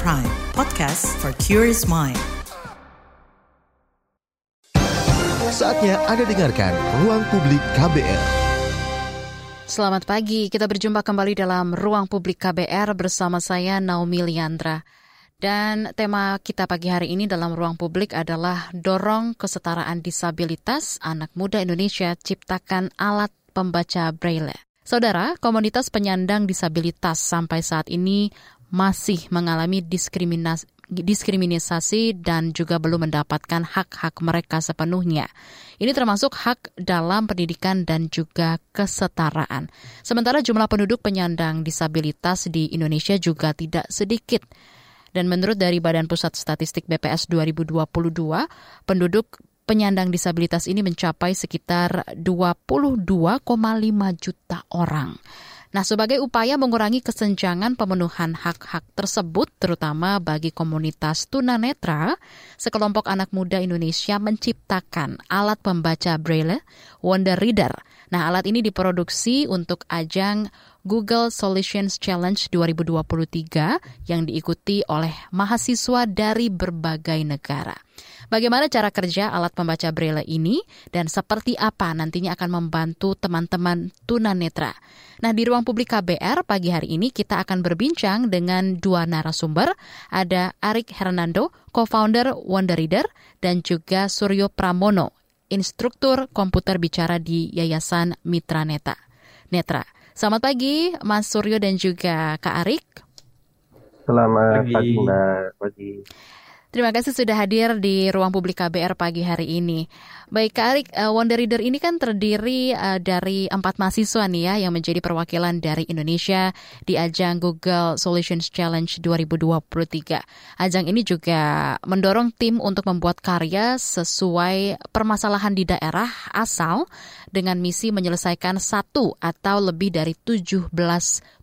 Prime, podcast for curious mind. Saatnya Anda dengarkan Ruang Publik KBR. Selamat pagi, kita berjumpa kembali dalam Ruang Publik KBR bersama saya Naomi Liandra. Dan tema kita pagi hari ini dalam Ruang Publik adalah dorong kesetaraan disabilitas anak muda Indonesia ciptakan alat pembaca braille. Saudara, komunitas penyandang disabilitas sampai saat ini masih mengalami diskriminasi diskriminasi dan juga belum mendapatkan hak-hak mereka sepenuhnya. Ini termasuk hak dalam pendidikan dan juga kesetaraan. Sementara jumlah penduduk penyandang disabilitas di Indonesia juga tidak sedikit. Dan menurut dari Badan Pusat Statistik BPS 2022, penduduk penyandang disabilitas ini mencapai sekitar 22,5 juta orang. Nah, sebagai upaya mengurangi kesenjangan pemenuhan hak-hak tersebut, terutama bagi komunitas tunanetra, sekelompok anak muda Indonesia menciptakan alat pembaca Braille Wonder Reader. Nah, alat ini diproduksi untuk ajang Google Solutions Challenge 2023 yang diikuti oleh mahasiswa dari berbagai negara. Bagaimana cara kerja alat pembaca braille ini dan seperti apa nantinya akan membantu teman-teman tunanetra. Nah, di ruang publik KBR pagi hari ini kita akan berbincang dengan dua narasumber. Ada Arik Hernando, co-founder Wonder Reader, dan juga Suryo Pramono, instruktur komputer bicara di Yayasan Mitra Neta. Netra. Selamat pagi, Mas Suryo dan juga Kak Arik. Selamat pagi, Mbak. Pagi. Terima kasih sudah hadir di ruang publik KBR pagi hari ini. Baik, Kak Arik, uh, Wonder Reader ini kan terdiri uh, dari empat mahasiswa nih ya yang menjadi perwakilan dari Indonesia di ajang Google Solutions Challenge 2023. Ajang ini juga mendorong tim untuk membuat karya sesuai permasalahan di daerah asal dengan misi menyelesaikan satu atau lebih dari 17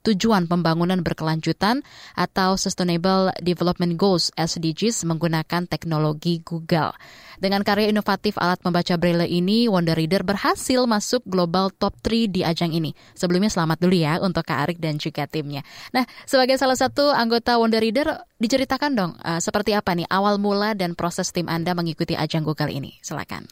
tujuan pembangunan berkelanjutan atau Sustainable Development Goals SDGs menggunakan teknologi Google. Dengan karya inovatif alat membaca Braille ini, Wonder Reader berhasil masuk global top 3 di ajang ini. Sebelumnya selamat dulu ya untuk Kak Arik dan juga timnya. Nah, sebagai salah satu anggota Wonder Reader, diceritakan dong uh, seperti apa nih awal mula dan proses tim Anda mengikuti ajang Google ini. Silakan.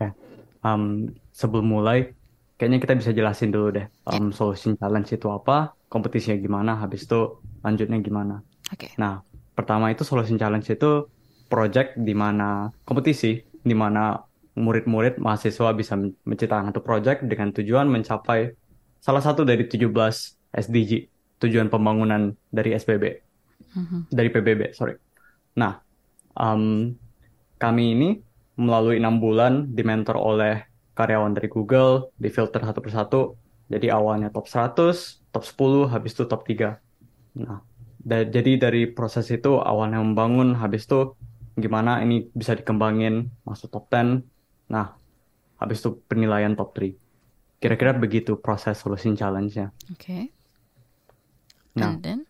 Ya, um, sebelum mulai, kayaknya kita bisa jelasin dulu deh um, ya. solution challenge itu apa, kompetisinya gimana, habis itu lanjutnya gimana. Oke. Okay. Nah, pertama itu solution challenge itu project di mana kompetisi di mana murid-murid mahasiswa bisa menciptakan satu project dengan tujuan mencapai salah satu dari 17 SDG tujuan pembangunan dari SPB uh-huh. dari PBB sorry. Nah um, kami ini melalui enam bulan dimentor oleh karyawan dari Google, difilter satu persatu. Jadi awalnya top 100, top 10, habis itu top 3. Nah, da jadi dari proses itu awalnya membangun, habis itu gimana ini bisa dikembangin masuk top 10. Nah, habis itu penilaian top 3. Kira-kira begitu proses solution challenge-nya. Oke. Okay. Nah, then?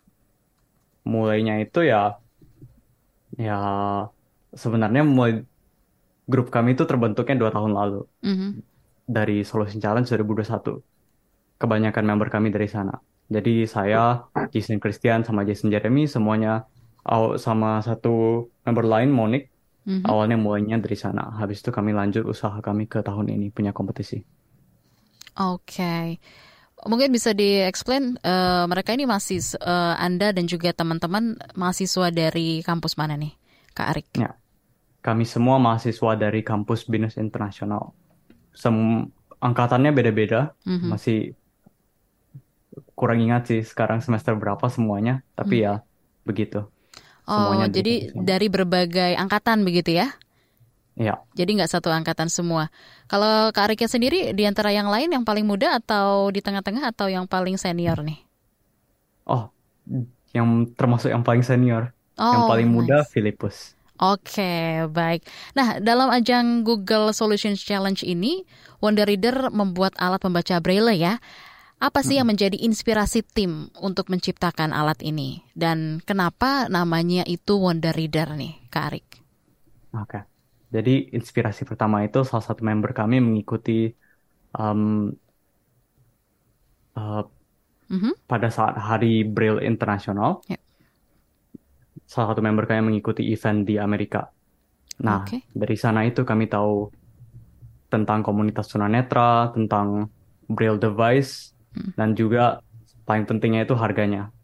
mulainya itu ya ya sebenarnya mulai grup kami itu terbentuknya dua tahun lalu mm -hmm. dari Solution Challenge 2021. Kebanyakan member kami dari sana. Jadi saya, Jason Christian, sama Jason Jeremy semuanya sama satu member lain Monik mm-hmm. awalnya mulainya dari sana habis itu kami lanjut usaha kami ke tahun ini punya kompetisi oke okay. mungkin bisa di-explain uh, mereka ini masih uh, anda dan juga teman-teman mahasiswa dari kampus mana nih kak Arik ya kami semua mahasiswa dari kampus Binus Internasional Sem angkatannya beda-beda mm-hmm. masih kurang ingat sih sekarang semester berapa semuanya tapi mm. ya begitu Oh, jadi dari berbagai angkatan begitu ya? Iya. Jadi nggak satu angkatan semua. Kalau Kak Arika sendiri di antara yang lain yang paling muda atau di tengah-tengah atau yang paling senior nih? Oh, yang termasuk yang paling senior. Oh, yang paling muda nice. Filipus. Oke, okay, baik. Nah, dalam ajang Google Solutions Challenge ini, Wonder Reader membuat alat pembaca Braille ya. Apa sih yang menjadi inspirasi tim untuk menciptakan alat ini? Dan kenapa namanya itu Wonder Reader nih, Kak Arik? Oke, jadi inspirasi pertama itu salah satu member kami mengikuti um, uh, mm-hmm. pada saat Hari Braille Internasional. Yeah. salah satu member kami mengikuti event di Amerika. Nah, Oke. dari sana itu kami tahu tentang komunitas tunanetra, tentang Braille device, Hmm. dan juga paling pentingnya itu harganya.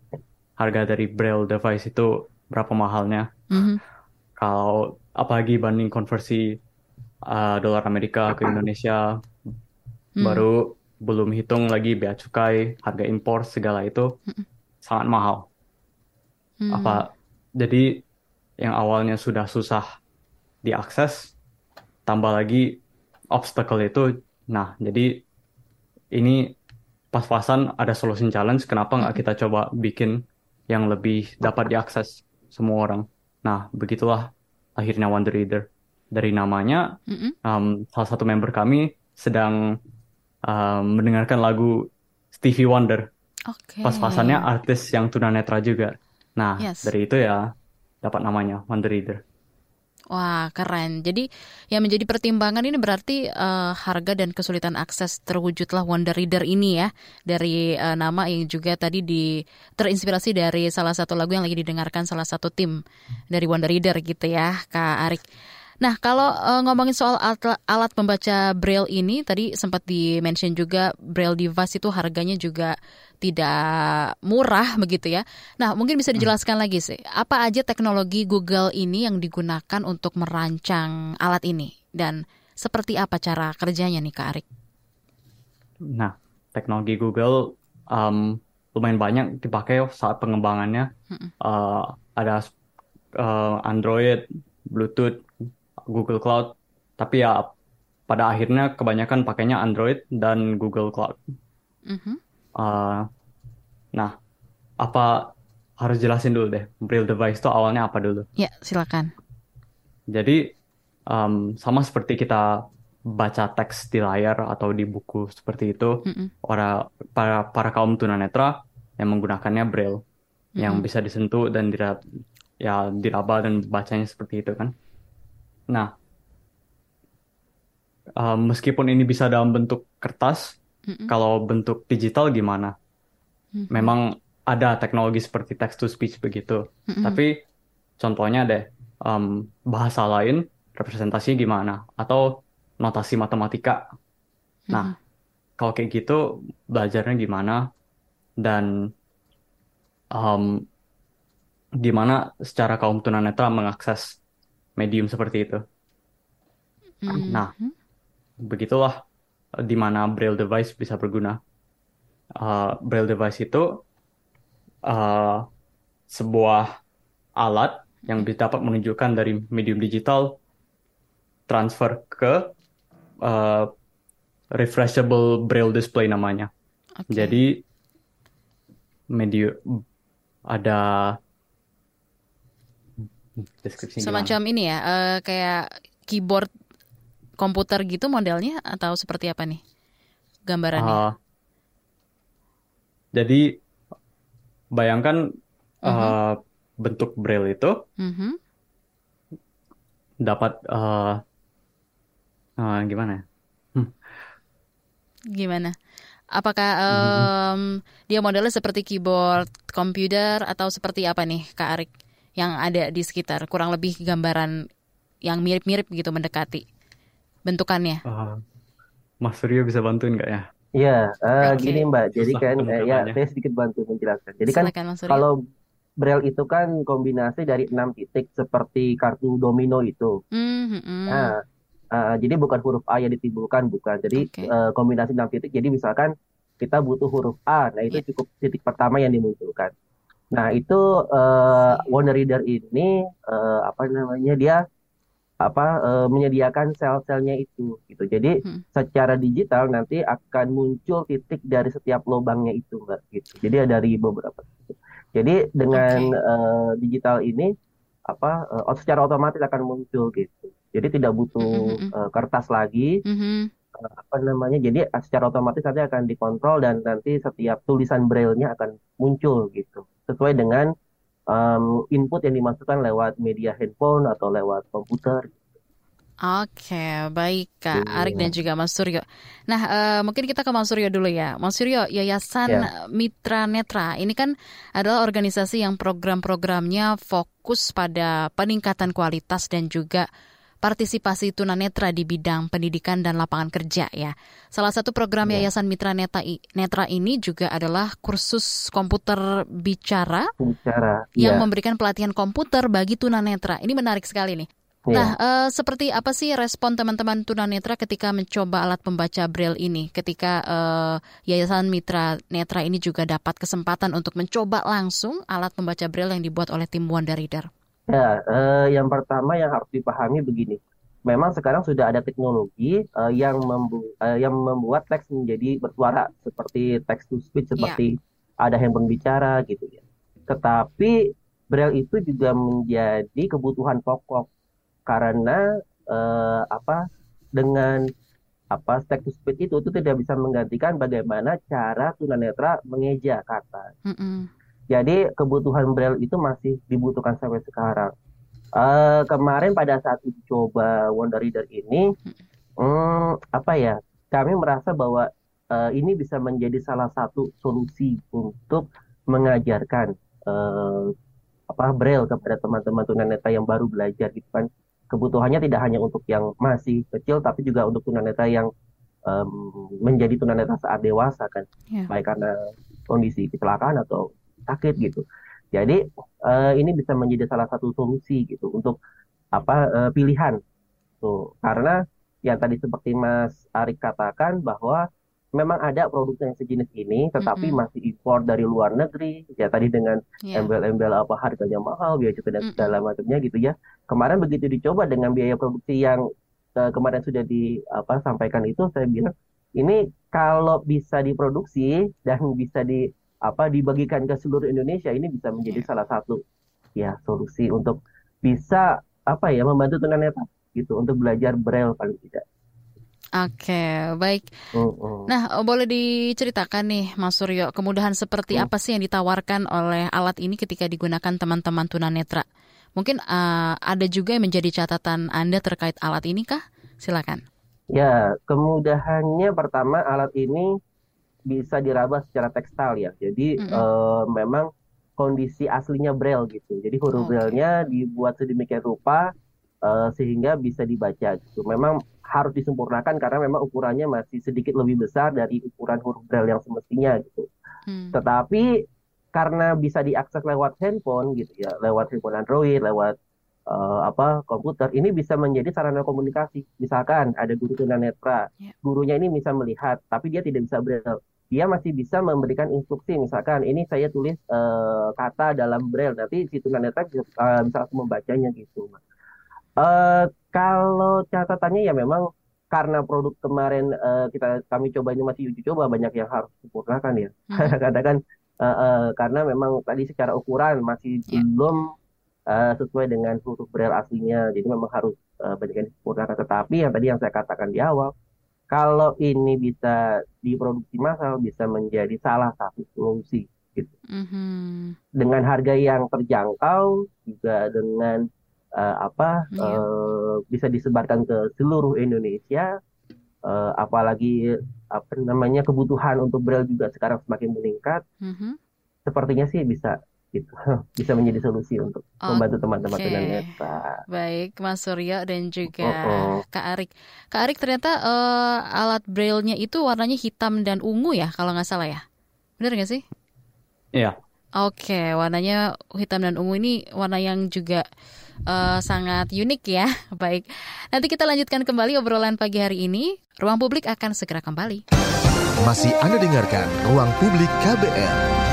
Harga dari Braille device itu berapa mahalnya. Mhm. Kalau apalagi banding konversi uh, dolar Amerika ke Indonesia, Hmm. baru belum hitung lagi bea cukai, harga impor segala itu sangat mahal. Hmm. Apa jadi yang awalnya sudah susah diakses, tambah lagi obstacle itu. Nah, jadi ini pas-pasan ada solution challenge. Kenapa nggak kita coba bikin yang lebih dapat diakses semua orang? Nah, begitulah akhirnya Wonder Reader. Dari namanya, Mm-mm. um, salah satu member kami sedang um, mendengarkan lagu Stevie Wonder. Oke. Pas-pasannya artis yang tunanetra juga. Nah, Yes. dari itu ya dapat namanya Wonder Reader. Wah, keren. Jadi yang menjadi pertimbangan ini berarti eh, harga dan kesulitan akses terwujudlah Wonder Reader ini ya dari eh, nama yang juga tadi di terinspirasi dari salah satu lagu yang lagi didengarkan salah satu tim dari Wonder Reader gitu ya, Kak Arik. Nah, kalau eh, ngomongin soal alat, alat pembaca Braille ini tadi sempat di-mention juga Braille device itu harganya juga tidak murah begitu ya. Nah, mungkin bisa dijelaskan lagi sih, apa aja teknologi Google ini yang digunakan untuk merancang alat ini dan seperti apa cara kerjanya nih Kak Arik? Nah, teknologi Google um, lumayan banyak dipakai saat pengembangannya. Uh, ada uh, Android, Bluetooth, Google Cloud, tapi ya pada akhirnya kebanyakan pakainya Android dan Google Cloud. Mhm. Uh, nah, apa harus jelasin dulu deh, Braille device itu awalnya apa dulu? Ya, silakan. Jadi um, sama seperti kita baca teks di layar atau di buku seperti itu, Mm-mm. para para para kaum tunanetra yang menggunakannya Braille, yang bisa disentuh dan dira, ya diraba dan bacanya seperti itu kan. Nah, um, meskipun ini bisa dalam bentuk kertas, Mm-mm. kalau bentuk digital gimana? Mhm. Memang ada teknologi seperti text to speech begitu, Mm-mm. tapi contohnya deh um, bahasa lain representasinya gimana atau notasi matematika. Nah, kalau kayak gitu belajarnya gimana dan um, gimana secara kaum tunanetra mengakses medium seperti itu. Mhm. Nah, begitulah uh, di mana Braille device bisa berguna. Uh, Braille device itu uh, sebuah alat yang dapat menunjukkan dari medium digital transfer ke uh, refreshable Braille display namanya. Oke. Jadi medium ada deskripsinya gimana? semacam ini ya, eh, kayak keyboard komputer gitu modelnya atau seperti apa nih gambarannya? Uh, jadi bayangkan uh, bentuk braille itu Mhm. dapat uh, uh, gimana ya? Gimana? Apakah em, dia modelnya seperti keyboard komputer atau seperti apa nih Kak Arik yang ada di sekitar? Kurang lebih gambaran yang mirip-mirip gitu mendekati bentukannya. Uh, Mas Suryo bisa bantuin nggak ya? Iya, eh, Oke. gini Mbak. Jadi Susah kan, eh, ya saya sedikit bantu menjelaskan. Jadi kan Silakan Mas Surya. kalau Braille itu kan kombinasi dari enam titik seperti kartu domino itu. Hmm, hmm. Nah, eh, jadi bukan huruf A yang ditimbulkan, bukan. Jadi Oke. eh, kombinasi enam titik. Jadi misalkan kita butuh huruf A, nah itu Iya. cukup titik pertama yang dimunculkan. Nah itu eh, Wonder Reader ini eh, apa namanya dia apa eh, menyediakan sel-selnya itu gitu. Jadi Hmm. secara digital nanti akan muncul titik dari setiap lubangnya itu, Mbak. Gitu. Jadi ada dari beberapa. Jadi dengan Oke. eh, digital ini apa eh, secara otomatis akan muncul gitu. Jadi tidak butuh Mm, mm, mm. eh, kertas lagi Mhm. eh, apa namanya. Jadi eh, secara otomatis nanti akan dikontrol dan nanti setiap tulisan braille-nya akan muncul gitu. Sesuai dengan em, input yang dimasukkan lewat media handphone atau lewat komputer. Oke, baik Kak iya. Arik dan juga Mas Suryo. Nah, uh, mungkin kita ke Mas Suryo dulu ya. Mas Suryo, Yayasan ya. Mitra Netra ini kan adalah organisasi yang program-programnya fokus pada peningkatan kualitas dan juga partisipasi tunanetra di bidang pendidikan dan lapangan kerja ya. Salah satu program ya. Yayasan Mitra Netra, Netra ini juga adalah kursus komputer bicara, bicara yang ya. memberikan pelatihan komputer bagi tunanetra. Ini menarik sekali nih. Yeah. Nah, uh, seperti apa sih respon teman-teman tunanetra ketika mencoba alat pembaca braille ini? Ketika uh, Yayasan Mitra Netra ini juga dapat kesempatan untuk mencoba langsung alat pembaca braille yang dibuat oleh tim Wonder Reader. Ya, uh, yang pertama yang harus dipahami begini. Memang sekarang sudah ada teknologi uh, yang membu uh, yang membuat teks menjadi bersuara seperti text to speech seperti yeah. ada handphone bicara gitu ya. Tetapi braille itu juga menjadi kebutuhan pokok karena uh, apa dengan apa text to speech itu itu tidak bisa menggantikan bagaimana cara tunanetra mengeja kata. Mm -mm. Jadi kebutuhan braille itu masih dibutuhkan sampai sekarang. Uh, kemarin pada saat uji coba Wonder Reader ini, hmm, apa ya? Kami merasa bahwa uh, ini bisa menjadi salah satu solusi untuk mengajarkan uh, apa braille kepada teman-teman tunanetra yang baru belajar gitu kan kebutuhannya tidak hanya untuk yang masih kecil tapi juga untuk tunanetra yang um, menjadi tunanetra saat dewasa kan yeah. baik karena kondisi kecelakaan atau sakit gitu jadi uh, ini bisa menjadi salah satu solusi gitu untuk apa uh, pilihan tuh karena yang tadi seperti Mas Arik katakan bahwa memang ada produk yang sejenis ini tetapi mm -hmm. masih impor dari luar negeri ya tadi dengan yeah. embel-embel apa harganya mahal biaya cukai dan mm -hmm. segala macamnya gitu ya kemarin begitu dicoba dengan biaya produksi yang uh, kemarin sudah disampaikan itu saya bilang ini kalau bisa diproduksi dan bisa di apa dibagikan ke seluruh Indonesia ini bisa menjadi yeah. salah satu ya solusi untuk bisa apa ya membantu tunanetra gitu untuk belajar braille paling tidak. Oke, baik. Uh, uh. Nah, boleh diceritakan nih, Mas Suryo, kemudahan seperti uh. apa sih yang ditawarkan oleh alat ini ketika digunakan teman-teman tunanetra? Mungkin uh, ada juga yang menjadi catatan Anda terkait alat ini kah? Silakan. Ya, kemudahannya pertama alat ini bisa diraba secara tekstil ya. Jadi mm -hmm. uh, memang kondisi aslinya braille gitu. Jadi huruf okay. braille-nya dibuat sedemikian rupa uh, sehingga bisa dibaca gitu. Memang harus disempurnakan karena memang ukurannya masih sedikit lebih besar dari ukuran huruf braille yang semestinya gitu. Hmm. Tetapi karena bisa diakses lewat handphone gitu ya, lewat handphone Android, lewat uh, apa komputer, ini bisa menjadi sarana komunikasi. Misalkan ada guru tunanetra, yeah. gurunya ini bisa melihat, tapi dia tidak bisa braille. Dia masih bisa memberikan instruksi, misalkan ini saya tulis uh, kata dalam braille, nanti si tunanetra bisa, uh, bisa langsung membacanya gitu. Uh, kalau catatannya ya memang karena produk kemarin uh, kita kami coba ini masih uji coba banyak yang harus disempurnakan ya. Hmm. Kadang uh, uh, karena memang tadi secara ukuran masih yeah. belum uh, sesuai dengan huruf braille aslinya. Jadi memang harus uh, banyak yang disempurnakan. Tetapi yang tadi yang saya katakan di awal, kalau ini bisa diproduksi massal bisa menjadi salah satu solusi gitu. Mm -hmm. Dengan harga yang terjangkau juga dengan uh, apa yeah. Iya. uh, bisa disebarkan ke seluruh Indonesia uh, apalagi apa namanya kebutuhan untuk braille juga sekarang semakin meningkat mm-hmm. sepertinya sih bisa gitu bisa menjadi solusi untuk okay. membantu teman-teman tunanetra. Baik, Mas Surya dan juga oh, oh. Kak Arik. Kak Arik ternyata uh, alat braille-nya itu warnanya hitam dan ungu ya kalau nggak salah ya, benar nggak sih? Iya. Oke, warnanya hitam dan ungu ini warna yang juga uh, sangat unik ya. Baik, nanti kita lanjutkan kembali obrolan pagi hari ini. Ruang Publik akan segera kembali. Masih Anda dengarkan Ruang Publik KBR.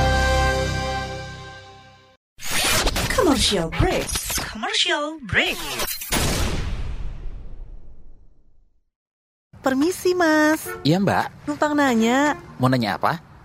Commercial break. Commercial break. Permisi, Mas. Iya, Mbak. Numpang nanya. Mau nanya apa?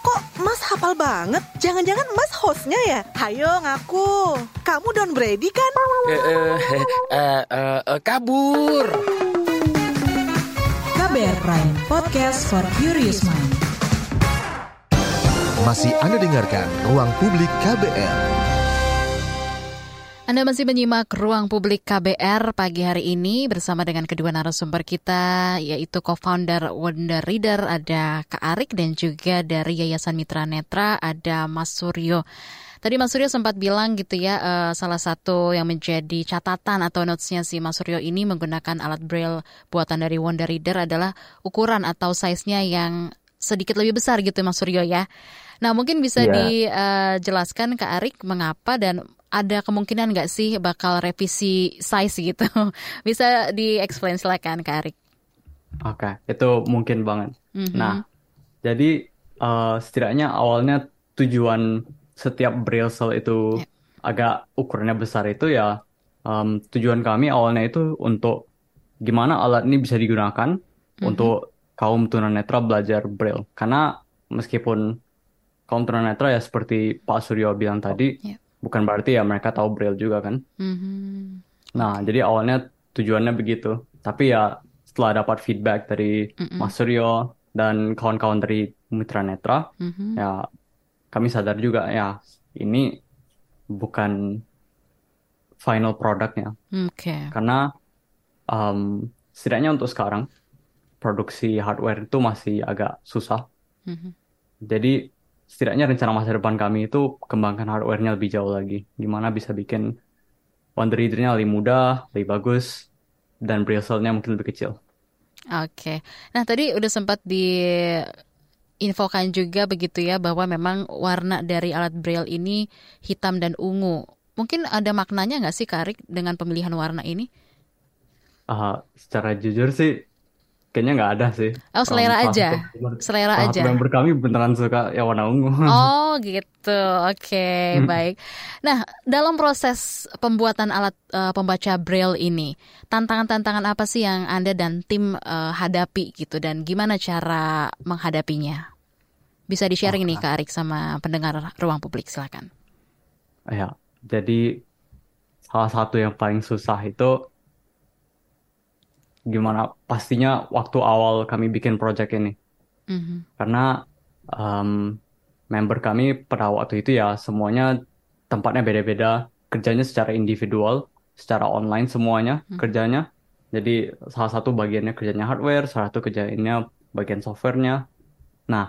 Kok Mas hafal banget? Jangan-jangan Mas hostnya ya? Hayo ngaku. Kamu Don Brady kan? Eh, eh, eh, eh, eh, kabur. KBR Prime, podcast for curious mind. Masih Anda dengarkan Ruang Publik KBR. Anda masih menyimak Ruang Publik KBR pagi hari ini bersama dengan kedua narasumber kita yaitu co-founder Wonder Reader ada Kak Arik dan juga dari Yayasan Mitra Netra ada Mas Suryo. Tadi Mas Suryo sempat bilang gitu ya uh, salah satu yang menjadi catatan atau notesnya si Mas Suryo ini menggunakan alat braille buatan dari Wonder Reader adalah ukuran atau size-nya yang sedikit lebih besar gitu Mas Suryo ya. Nah mungkin bisa Iya. dijelaskan Kak Arik mengapa dan ada kemungkinan nggak sih bakal revisi size gitu? Bisa di-explain silakan Kak Arik. Oke, itu mungkin banget. Mhm. Nah, jadi eh, setidaknya awalnya tujuan setiap braille cell itu Ya. agak ukurannya besar itu ya em, tujuan kami awalnya itu untuk gimana alat ini bisa digunakan Mhm. untuk kaum tunanetra belajar braille. Karena meskipun kaum tunanetra ya seperti Pak Suryo bilang tadi, Ya. Bukan berarti ya mereka tahu braille juga kan. Mhm. Nah, jadi awalnya tujuannya begitu. Tapi ya setelah dapat feedback dari Mm-mm. Mas Suryo dan kawan-kawan dari Mitra Netra, Mhm. ya kami sadar juga ya ini bukan final produknya. Oke. Karena em, setidaknya untuk sekarang produksi hardware itu masih agak susah. Mhm. Jadi setidaknya rencana masa depan kami itu kembangkan hardware-nya lebih jauh lagi. Gimana bisa bikin Wonder Reader-nya lebih mudah, lebih bagus, dan braille cell-nya mungkin lebih kecil. Oke. Nah, tadi udah sempat diinfokan juga begitu ya bahwa memang warna dari alat braille ini hitam dan ungu. Mungkin ada maknanya nggak sih Kak Arik dengan pemilihan warna ini? Ah, secara jujur sih, kayaknya nggak ada sih. Oh, selera aja. member- Selera satu aja. member kami beneran suka yang warna ungu. Oh gitu, oke Hmm. baik. Nah dalam proses pembuatan alat eh, pembaca braille ini, tantangan-tantangan apa sih yang anda dan tim eh, hadapi gitu dan gimana cara menghadapinya? Bisa di sharing nih Kak Arik sama pendengar ruang publik silakan. Ya, jadi salah satu yang paling susah itu gimana pastinya waktu awal kami bikin project ini. Mhm. Karena em, member kami pada waktu itu ya semuanya tempatnya beda-beda, kerjanya secara individual, secara online semuanya Hmm. kerjanya. Jadi salah satu bagiannya kerjanya hardware, salah satu kerjanya bagian softwarenya. Nah,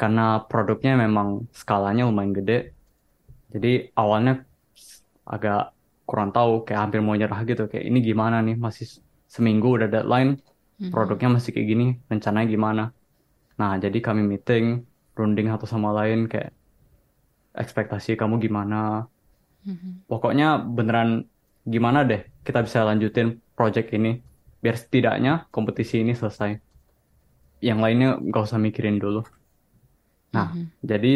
karena produknya memang skalanya lumayan gede, jadi awalnya agak kurang tahu, kayak hampir mau nyerah gitu, kayak ini gimana nih, masih seminggu udah deadline, Mhm. produknya masih kayak gini, rencananya gimana? Nah, jadi kami meeting, runding satu sama lain kayak ekspektasi kamu gimana. Mhm. Pokoknya beneran gimana deh kita bisa lanjutin project ini biar setidaknya kompetisi ini selesai. Yang lainnya nggak usah mikirin dulu. Nah, Mhm. jadi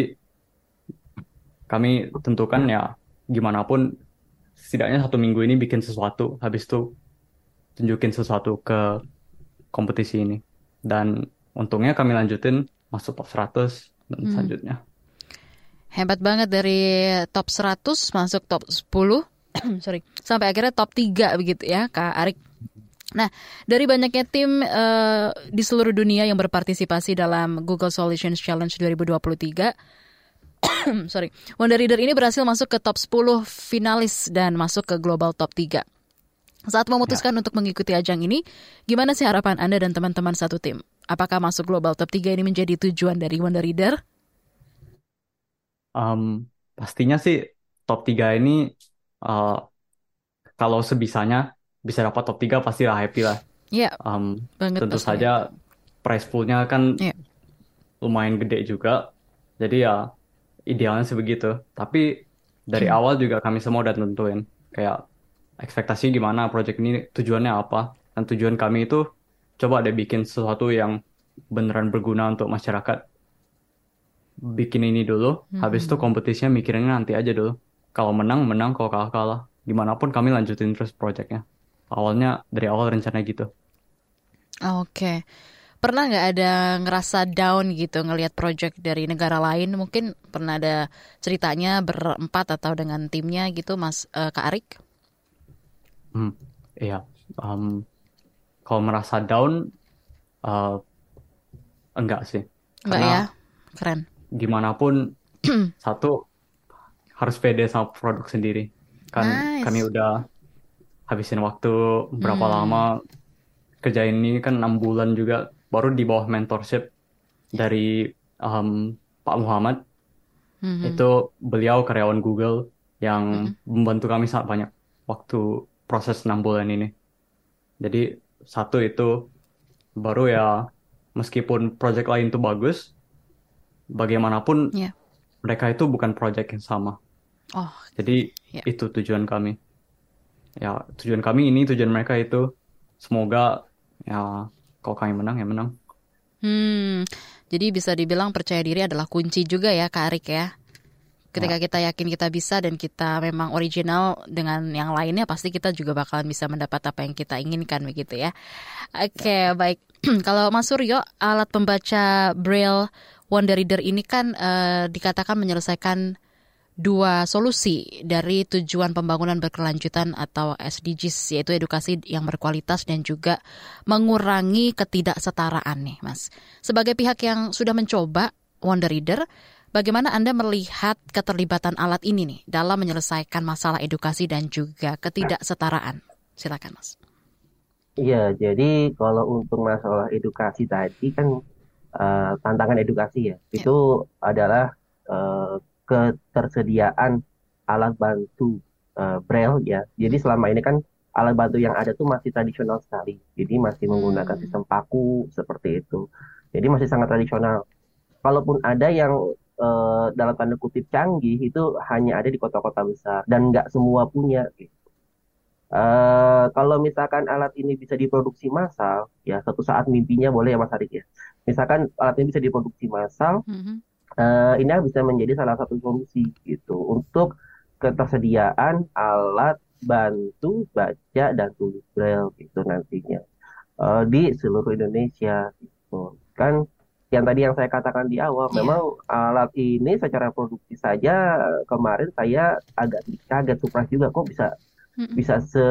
kami tentukan ya gimana pun setidaknya satu minggu ini bikin sesuatu, habis itu tunjukin sesuatu ke kompetisi ini. Dan untungnya kami lanjutin masuk top 100 dan Hmm. selanjutnya. Hebat banget dari top 100 masuk top 10 sorry sampai akhirnya top 3 begitu ya Kak Arik. Nah, dari banyaknya tim eh, di seluruh dunia yang berpartisipasi dalam Google Solutions Challenge 2023, sorry, Wonder Reader ini berhasil masuk ke top 10 finalis dan masuk ke global top 3. Saat memutuskan untuk mengikuti ajang ini, gimana sih harapan Anda dan teman-teman satu tim? Apakah masuk global top 3 ini menjadi tujuan dari Wonder Reader? Um, pastinya sih top 3 ini uh, kalau sebisanya bisa dapat top 3 pastilah happy lah. Ya, Um, banget tentu pastinya. saja prize poolnya kan Iya. lumayan gede juga. Jadi ya idealnya sih begitu. Tapi dari Hmm. awal juga kami semua udah tentuin kayak ekspektasi gimana project ini tujuannya apa. Dan tujuan kami itu coba deh bikin sesuatu yang beneran berguna untuk masyarakat. Bikin ini dulu, habis itu Hmm. kompetisinya mikirinnya nanti aja dulu. Kalau menang, menang. Kalau kalah, kalah. Gimana pun kami lanjutin terus projectnya. Awalnya, dari awal rencana gitu. Oke. pernah nggak ada ngerasa down gitu ngelihat project dari negara lain? Mungkin pernah ada ceritanya berempat atau dengan timnya gitu, Mas uh, Kak Arik? Hmm, iya. Um, kalau merasa down, uh, enggak sih. Enggak Karena ya? Keren. Gimana pun satu harus pede sama produk sendiri. Kan Nice. kami udah habisin waktu berapa Hmm. lama kerjain ini kan enam bulan juga baru di bawah mentorship dari um, Pak Muhammad Mhm. itu beliau karyawan Google yang Mm-hmm. membantu kami sangat banyak waktu proses enam bulan ini. Jadi satu itu baru ya meskipun project lain itu bagus, bagaimanapun Iya. mereka itu bukan project yang sama. Oh, Jadi Ya. itu tujuan kami. Ya tujuan kami ini tujuan mereka itu semoga ya kalau kami menang ya menang. Hmm, jadi bisa dibilang percaya diri adalah kunci juga ya Kak Arik ya. Ketika kita yakin kita bisa dan kita memang original dengan yang lainnya pasti kita juga bakalan bisa mendapat apa yang kita inginkan begitu ya. Oke, baik. Kalau Mas Suryo, alat pembaca Braille Wonder Reader ini kan eh, dikatakan menyelesaikan dua solusi dari tujuan pembangunan berkelanjutan atau SDGs yaitu edukasi yang berkualitas dan juga mengurangi ketidaksetaraan nih Mas. Sebagai pihak yang sudah mencoba Wonder Reader, bagaimana Anda melihat keterlibatan alat ini nih dalam menyelesaikan masalah edukasi dan juga ketidaksetaraan? Silakan Mas. Iya, jadi kalau untuk masalah edukasi tadi kan eh, tantangan edukasi ya, itu adalah eh, ketersediaan alat bantu eh, Braille ya. Jadi selama ini kan alat bantu yang ada tuh masih tradisional sekali. Jadi masih menggunakan Hmm. sistem paku seperti itu. Jadi masih sangat tradisional. Kalaupun ada yang eh, dalam tanda kutip canggih itu hanya ada di kota-kota besar dan nggak semua punya. gitu. Eh, kalau misalkan alat ini bisa diproduksi massal, ya satu saat mimpinya boleh ya Mas Arik ya. Misalkan alat ini bisa diproduksi massal, Mhm. eh, ini bisa menjadi salah satu solusi gitu untuk ketersediaan alat bantu baca dan tulis braille gitu nantinya eh, di seluruh Indonesia gitu. Kan yang tadi yang saya katakan di awal, Iya. memang alat ini secara produksi saja kemarin saya agak kaget surprise juga kok bisa Mm-mm. bisa se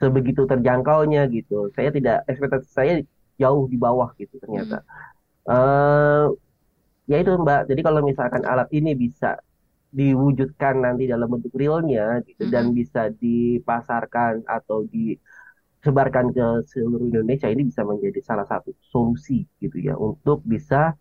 sebegitu terjangkaunya gitu. Saya tidak ekspektasi saya jauh di bawah gitu ternyata. Eh ya itu Mbak. Jadi kalau misalkan alat ini bisa diwujudkan nanti dalam bentuk realnya gitu dan bisa dipasarkan atau disebarkan ke seluruh Indonesia ini bisa menjadi salah satu solusi gitu ya untuk bisa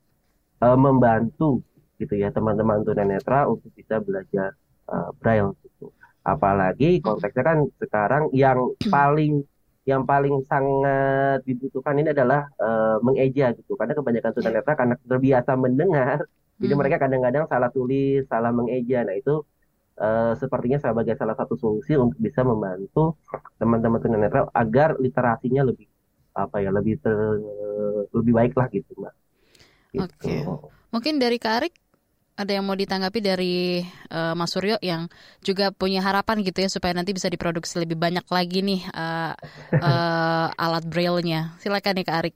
eh, membantu gitu ya teman-teman tunanetra untuk bisa belajar eh, braille gitu. Apalagi konteksnya kan sekarang yang paling yang paling sangat dibutuhkan ini adalah eh, mengeja gitu. Karena kebanyakan tunanetra karena terbiasa mendengar, jadi Hmm. mereka kadang-kadang salah tulis, salah mengeja. Nah itu eh, sepertinya sebagai salah satu solusi untuk bisa membantu teman-teman tunanetra agar literasinya lebih apa ya lebih ter- lebih baik lah gitu mbak. Gitu. Oke. Mungkin dari Kak Arik ada yang mau ditanggapi dari eh, Mas Suryo yang juga punya harapan gitu ya supaya nanti bisa diproduksi lebih banyak lagi nih eh, eh, alat braille-nya. Silakan nih Kak Arik.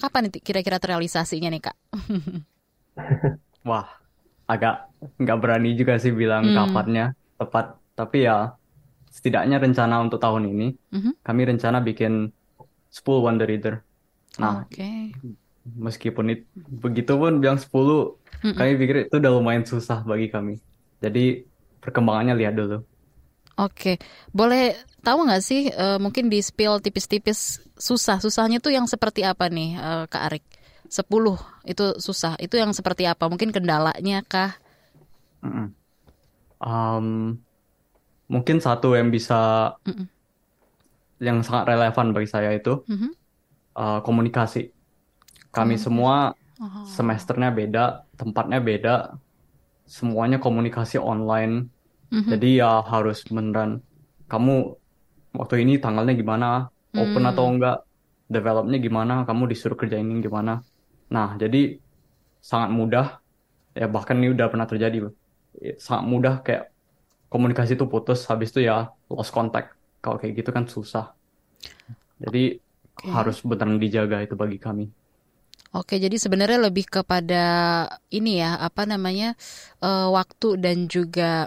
Kapan nih kira-kira terrealisasinya nih Kak? Wah, agak nggak berani juga sih bilang Hmm. kapannya tepat. Tapi ya setidaknya rencana untuk tahun ini Mhm. kami rencana bikin 10 Wonder Reader. Nah, Oke. meskipun itu begitu pun bilang 10, Mm-mm. kami pikir itu udah lumayan susah bagi kami. Jadi perkembangannya lihat dulu. Oke, boleh tahu nggak sih eh, mungkin di spill tipis-tipis susah susahnya tuh yang seperti apa nih eh, Kak Arik? 10 itu susah. Itu yang seperti apa? Mungkin kendalanya kah? Mm-mm. Um, mungkin satu yang bisa Mm-mm. yang sangat relevan bagi saya itu Mhm. uh, komunikasi. Kami Komunikasi. semua Oh. semesternya beda, tempatnya beda, semuanya komunikasi online. Mhm. Jadi ya harus beneran kamu waktu ini tanggalnya gimana, open Hmm. atau enggak, developnya gimana, kamu disuruh kerjain ini gimana. Nah, jadi sangat mudah, ya bahkan ini udah pernah terjadi, Ya, sangat mudah kayak komunikasi itu putus, habis itu ya lost contact. Kalau kayak gitu kan susah. Jadi Oke. harus beneran dijaga itu bagi kami. Oke, jadi sebenarnya lebih kepada ini ya, apa namanya uh, waktu dan juga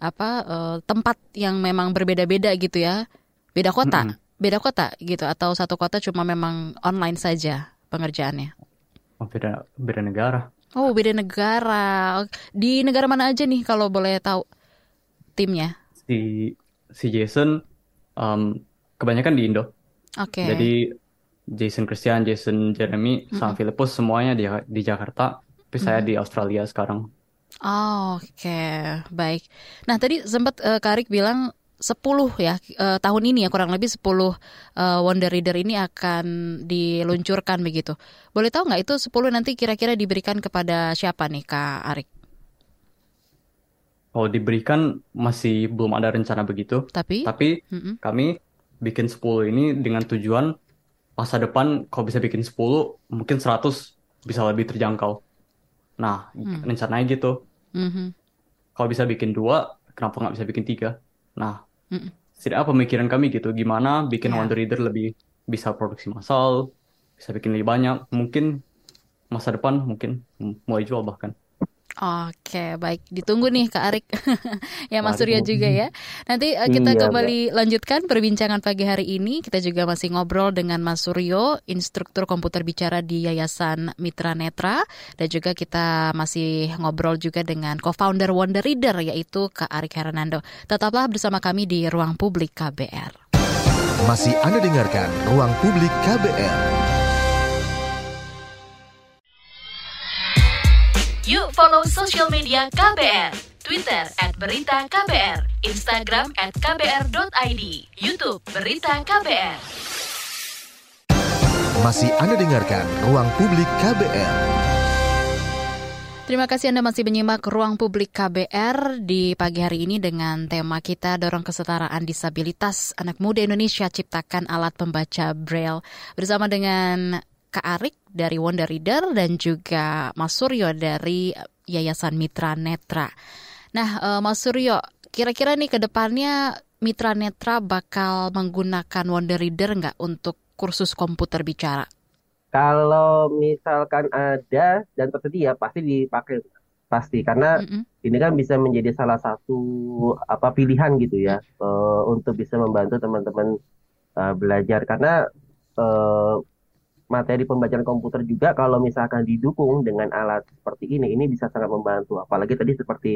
apa uh, tempat yang memang berbeda-beda gitu ya, beda kota, mm -hmm. beda kota gitu, atau satu kota cuma memang online saja pengerjaannya. Oh, beda beda negara. Oh, beda negara. Di negara mana aja nih kalau boleh tahu timnya? Si si Jason um, kebanyakan di Indo. Oke. Okay. Jadi Jason Christian, Jason Jeremy, mm-hmm. sama Filipus semuanya di di Jakarta, tapi mm-hmm. saya di Australia sekarang. Oh, Oke, okay. baik. Nah tadi sempat uh, Karik bilang 10 ya uh, tahun ini ya kurang lebih 10 uh, eh, Wonder Reader ini akan diluncurkan begitu. Boleh tahu nggak itu 10 nanti kira-kira diberikan kepada siapa nih Kak Arik? Oh diberikan masih belum ada rencana begitu. Tapi? Tapi mm -mm. kami bikin 10 ini dengan tujuan masa depan kalau bisa bikin 10 mungkin 100 bisa lebih terjangkau nah hmm. rencananya gitu mm-hmm. kalau bisa bikin dua kenapa nggak bisa bikin tiga nah mm pemikiran kami gitu gimana bikin yeah. Wonder Reader lebih bisa produksi massal bisa bikin lebih banyak mungkin masa depan mungkin mulai jual bahkan Oke, baik. Ditunggu nih Kak Arik. ya Mas Surya juga ya. Nanti uh, kita iya, kembali lanjutkan perbincangan pagi hari ini. Kita juga masih ngobrol dengan Mas Suryo, instruktur komputer bicara di Yayasan Mitra Netra. Dan juga kita masih ngobrol juga dengan co-founder Wonder Reader, yaitu Kak Arik Hernando. Tetaplah bersama kami di Ruang Publik KBR. Masih Anda dengarkan Ruang Publik KBR. Yuk follow social media KBR. Twitter at Berita KBR, Instagram at KBR.id, Youtube Berita KBR. Masih Anda dengarkan Ruang Publik KBR. Terima kasih Anda masih menyimak Ruang Publik KBR di pagi hari ini dengan tema kita Dorong Kesetaraan Disabilitas Anak Muda Indonesia Ciptakan Alat Pembaca Braille bersama dengan Kak Arik dari Wonder Reader dan juga Mas Suryo dari Yayasan Mitra Netra. Nah, uh, Mas Suryo, kira-kira nih ke depannya Mitra Netra bakal menggunakan Wonder Reader nggak untuk kursus komputer bicara? Kalau misalkan ada dan tersedia pasti dipakai pasti karena mm -hmm. ini kan bisa menjadi salah satu apa pilihan gitu ya uh, untuk bisa membantu teman-teman uh, belajar karena uh, materi pembacaan komputer juga kalau misalkan didukung dengan alat seperti ini, ini bisa sangat membantu. Apalagi tadi seperti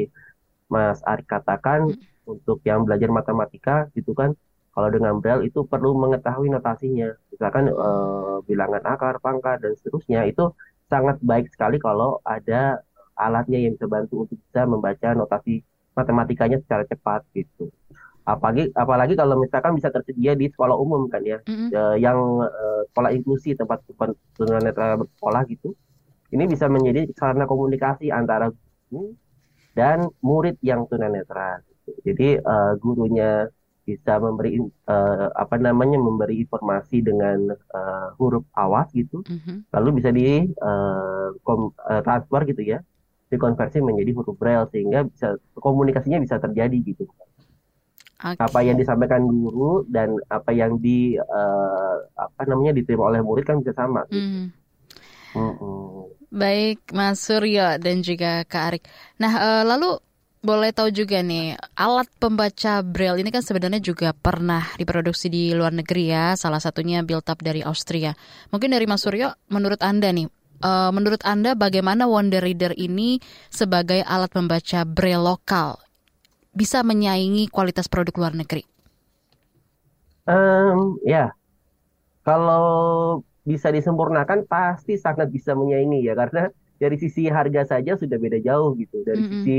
Mas Ari katakan hmm. untuk yang belajar matematika gitu kan, kalau dengan Braille itu perlu mengetahui notasinya. Misalkan eh, bilangan akar, pangkat dan seterusnya itu sangat baik sekali kalau ada alatnya yang bisa bantu untuk bisa membaca notasi matematikanya secara cepat gitu apalagi apalagi kalau misalkan bisa tersedia di sekolah umum kan ya mm-hmm. uh, yang uh, sekolah inklusi tempat tunanetra bersekolah gitu ini bisa menjadi sarana komunikasi antara guru dan murid yang tunanetra gitu. jadi uh, gurunya bisa memberi uh, apa namanya memberi informasi dengan uh, huruf awas gitu mm-hmm. lalu bisa di uh, kom, uh, transfer gitu ya dikonversi menjadi huruf braille sehingga bisa komunikasinya bisa terjadi gitu Okay. Apa yang disampaikan guru dan apa yang di uh, apa namanya diterima oleh murid kan bisa sama. Mm. Mm -mm. Baik, Mas Suryo dan juga Kak Arik. Nah, uh, lalu boleh tahu juga nih, alat pembaca braille ini kan sebenarnya juga pernah diproduksi di luar negeri ya, salah satunya built up dari Austria. Mungkin dari Mas Suryo, menurut Anda nih, uh, menurut Anda bagaimana Wonder Reader ini sebagai alat pembaca braille lokal bisa menyaingi kualitas produk luar negeri? Um, ya, kalau bisa disempurnakan pasti sangat bisa menyaingi ya karena dari sisi harga saja sudah beda jauh gitu dari mm -hmm. sisi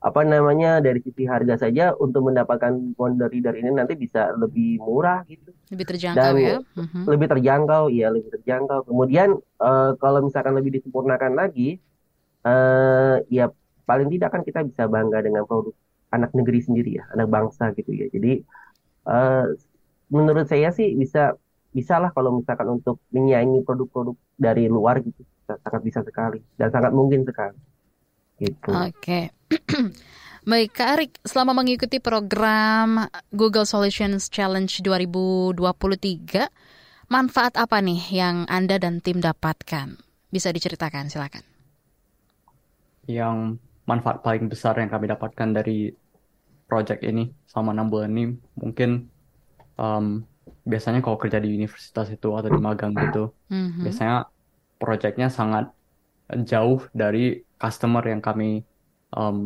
apa namanya dari sisi harga saja untuk mendapatkan Wonder Reader ini nanti bisa lebih murah gitu lebih terjangkau Dan ya mm-hmm. lebih terjangkau ya lebih terjangkau kemudian uh, kalau misalkan lebih disempurnakan lagi uh, ya paling tidak kan kita bisa bangga dengan produk anak negeri sendiri ya, anak bangsa gitu ya. Jadi uh, menurut saya sih bisa bisa lah kalau misalkan untuk menyaingi produk-produk dari luar gitu, sangat bisa sekali dan sangat mungkin sekali. Gitu. Oke. Okay. Baik, Kak Arik, selama mengikuti program Google Solutions Challenge 2023, manfaat apa nih yang Anda dan tim dapatkan? Bisa diceritakan, silakan. Yang manfaat paling besar yang kami dapatkan dari project ini selama enam bulan ini mungkin um, biasanya kalau kerja di universitas itu atau di magang gitu, Mhm. biasanya projectnya sangat jauh dari customer yang kami um,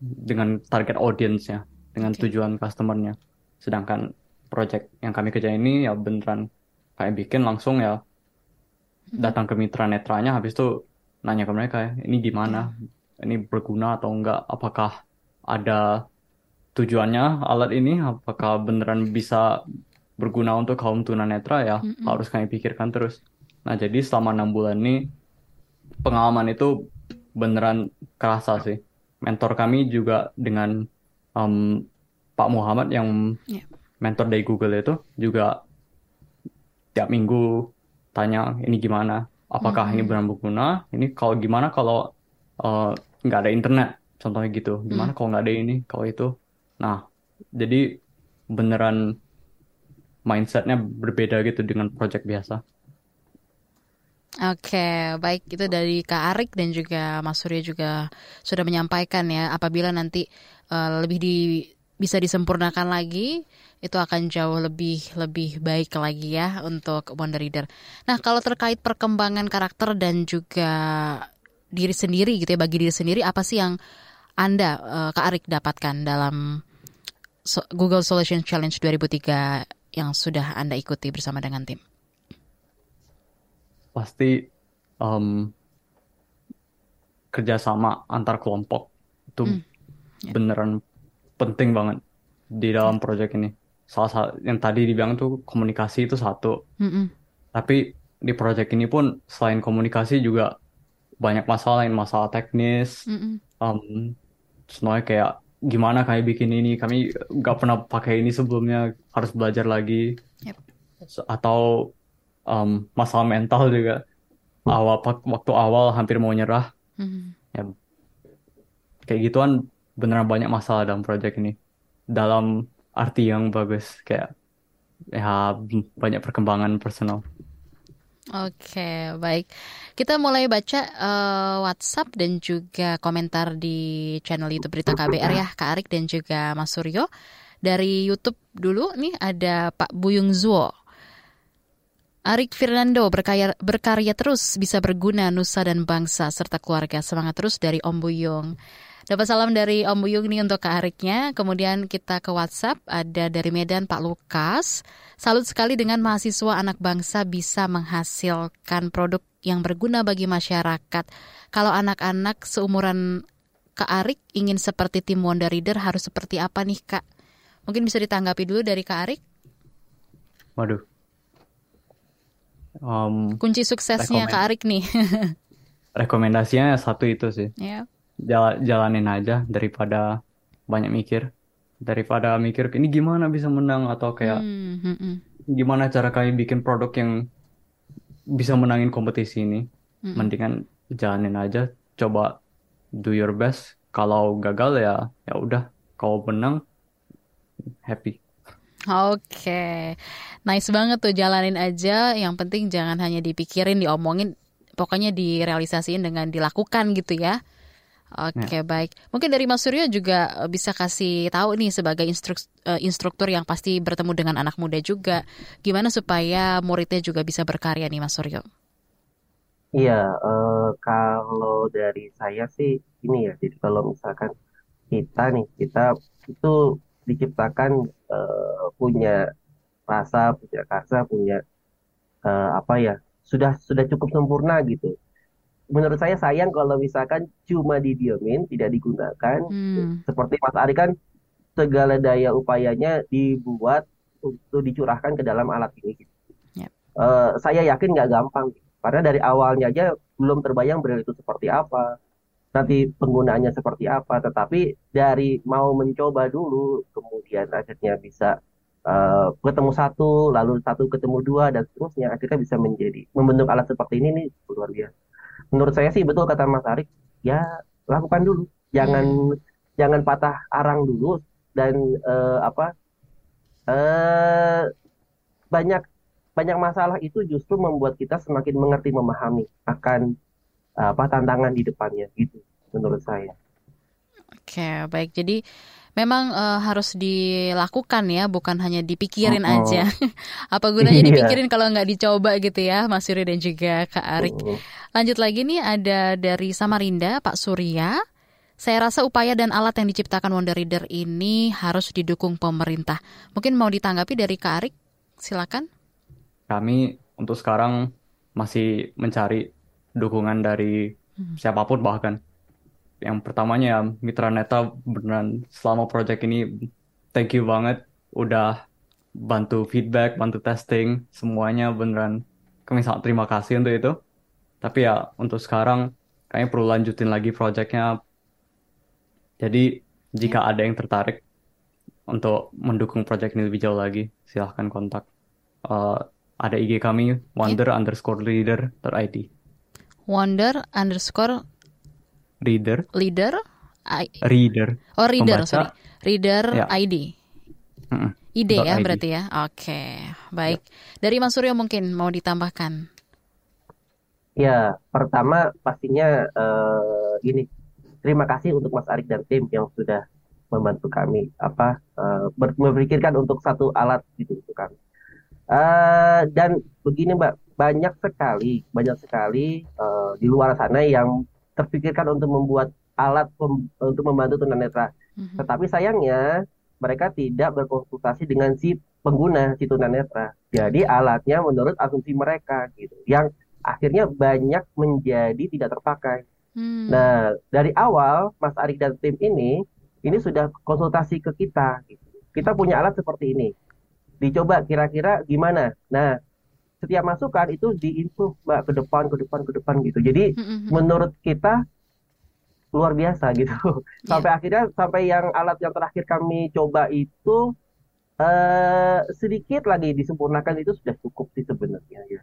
dengan target audience-nya, dengan Oke. tujuan customernya. Sedangkan project yang kami kerjain ini ya beneran kayak bikin langsung ya Mhm. datang ke mitra netranya, habis itu nanya ke mereka ya, ini gimana, ini berguna atau enggak, apakah ada tujuannya alat ini, apakah beneran bisa berguna untuk kaum tunanetra ya Mm-mm. harus kami pikirkan terus. Nah jadi selama enam bulan ini pengalaman itu beneran kerasa sih. Mentor kami juga dengan um, Pak Muhammad yang Iya. mentor dari Google itu juga tiap minggu tanya ini gimana, apakah ini Mhm. benar berguna, ini kalau gimana kalau uh, nggak ada internet, contohnya gitu, gimana kalau nggak ada ini, kalau itu. Nah jadi beneran mindsetnya berbeda gitu dengan project biasa. Oke, baik itu dari Kak Arik dan juga Mas Surya juga sudah menyampaikan ya apabila nanti eh, lebih di bisa disempurnakan lagi itu akan jauh lebih lebih baik lagi ya untuk Wonder Reader. Nah, kalau terkait perkembangan karakter dan juga diri sendiri gitu ya bagi diri sendiri apa sih yang Anda eh, Kak Arik dapatkan dalam Google Solution Challenge 2003 yang sudah Anda ikuti bersama dengan tim? pasti em, kerjasama antar kelompok itu Hmm, ya. beneran penting banget di dalam project ini. Salah satu yang tadi dibilang tuh komunikasi itu satu, Mm-mm. tapi di project ini pun selain komunikasi juga banyak masalah lain, masalah teknis, Mm-mm. em, semuanya kayak gimana kayak bikin ini, kami nggak pernah pakai ini sebelumnya, harus belajar lagi, Yep. atau em, masalah mental juga. Awal waktu awal hampir mau nyerah, Mhm. ya kayak gituan beneran banyak masalah dalam project ini. Dalam arti yang bagus. Kayak ya banyak perkembangan personal Oke, baik. Kita mulai baca eh, WhatsApp dan juga komentar di channel YouTube Berita KBR ya, Kak Arik dan juga Mas Suryo. Dari YouTube dulu nih ada Pak Buyung Zuo. Arik Fernando berkarya, berkarya terus bisa berguna nusa dan bangsa serta keluarga. Semangat terus dari Om Buyung. Dapat salam dari Om Buyung nih untuk Kak Ariknya. Kemudian kita ke WhatsApp ada dari Medan Pak Lukas. Salut sekali dengan mahasiswa anak bangsa bisa menghasilkan produk yang berguna bagi masyarakat. Kalau anak-anak seumuran Kak Arik ingin seperti tim Wonder Reader harus seperti apa nih Kak? Mungkin bisa ditanggapi dulu dari Kak Arik. waduh Em, Kunci suksesnya Kak Arik nih. rekomendasinya satu itu sih ya. Jala- jalanin aja daripada banyak mikir. Daripada mikir ini gimana bisa menang? Atau kayak Hmm, hmm, hmm. gimana cara kalian bikin produk yang bisa menangin kompetisi ini? Mendingan jalanin aja. Coba do your best. Kalau gagal ya ya udah. Kalau menang happy. Oke, nice banget tuh jalanin aja. Yang penting jangan hanya dipikirin, diomongin, pokoknya direalisasiin dengan dilakukan gitu ya. Oke, baik. Mungkin dari Mas Suryo juga eh, bisa kasih tahu nih sebagai instruk- eh, instruktur yang pasti bertemu dengan anak muda juga, gimana supaya muridnya juga bisa berkarya nih Mas Suryo. Iya, eh, kalau dari saya sih ini ya, jadi kalau misalkan kita nih, kita itu diciptakan eh, punya rasa, punya rasa, punya eh, apa ya, sudah sudah cukup sempurna gitu. Menurut saya sayang kalau misalkan cuma didiemin, tidak digunakan. Hmm, Seperti Mas Ari kan segala daya upayanya dibuat untuk dicurahkan ke dalam alat ini. Yap. Eh, saya yakin nggak gampang, karena dari awalnya aja belum terbayang braille itu seperti apa, nanti penggunaannya seperti apa. Tetapi dari mau mencoba dulu, kemudian akhirnya bisa eh, ketemu satu, lalu satu ketemu dua dan seterusnya, akhirnya bisa menjadi membentuk alat seperti ini nih luar biasa. Menurut saya sih betul kata Mas Arik, ya lakukan dulu, jangan jangan patah arang dulu dan eh, apa eh banyak banyak masalah itu justru membuat kita semakin mengerti memahami akan apa tantangan di depannya gitu menurut saya. Oke, baik. Jadi memang uh, harus dilakukan ya, bukan hanya dipikirin oh, oh. aja. Apa gunanya iya. dipikirin kalau nggak dicoba gitu ya, Mas Yuri dan juga Kak Arik. Oh. Lanjut lagi nih ada dari Samarinda, Pak Surya. Saya rasa upaya dan alat yang diciptakan Wonder Reader ini harus didukung pemerintah. Mungkin mau ditanggapi dari Kak Arik? Silakan. Kami untuk sekarang masih mencari dukungan dari hmm. siapa pun bahkan yang pertamanya ya Mitra Neta beneran selama project ini thank you banget udah bantu feedback, bantu testing, semuanya beneran kami sangat terima kasih untuk itu. Tapi ya untuk sekarang kayaknya perlu lanjutin lagi projectnya. Jadi jika ada yang tertarik untuk mendukung project ini lebih jauh lagi, silahkan kontak. Uh, ada IG kami wonder underscore leader id. Wonder underscore Reader. Leader. I... Reader. Oh reader, Pembaca. sorry. Reader ya. ID. Mm -mm. ID ya ID. berarti ya. Oke, baik. Ya. Dari Mas Suryo mungkin mau ditambahkan. Ya, pertama pastinya uh, ini terima kasih untuk Mas Arik dan tim yang sudah membantu kami apa uh, memikirkan untuk satu alat gitu untuk kami. Uh, dan begini Mbak, banyak sekali banyak sekali uh, di luar sana yang terpikirkan untuk membuat alat untuk membantu tunanetra. Mm-hmm. Tetapi sayangnya mereka tidak berkonsultasi dengan si pengguna si tunanetra. Jadi alatnya menurut asumsi mereka gitu, yang akhirnya banyak menjadi tidak terpakai. Hmm. Nah dari awal Mas Arik dan tim ini ini sudah konsultasi ke kita. Gitu. Kita punya alat seperti ini. Dicoba kira-kira gimana. Nah setiap masukan itu diimprove mbak ke depan ke depan ke depan gitu jadi mm-hmm. menurut kita luar biasa gitu yeah. sampai akhirnya sampai yang alat yang terakhir kami coba itu uh, sedikit lagi disempurnakan itu sudah cukup sih sebenarnya ya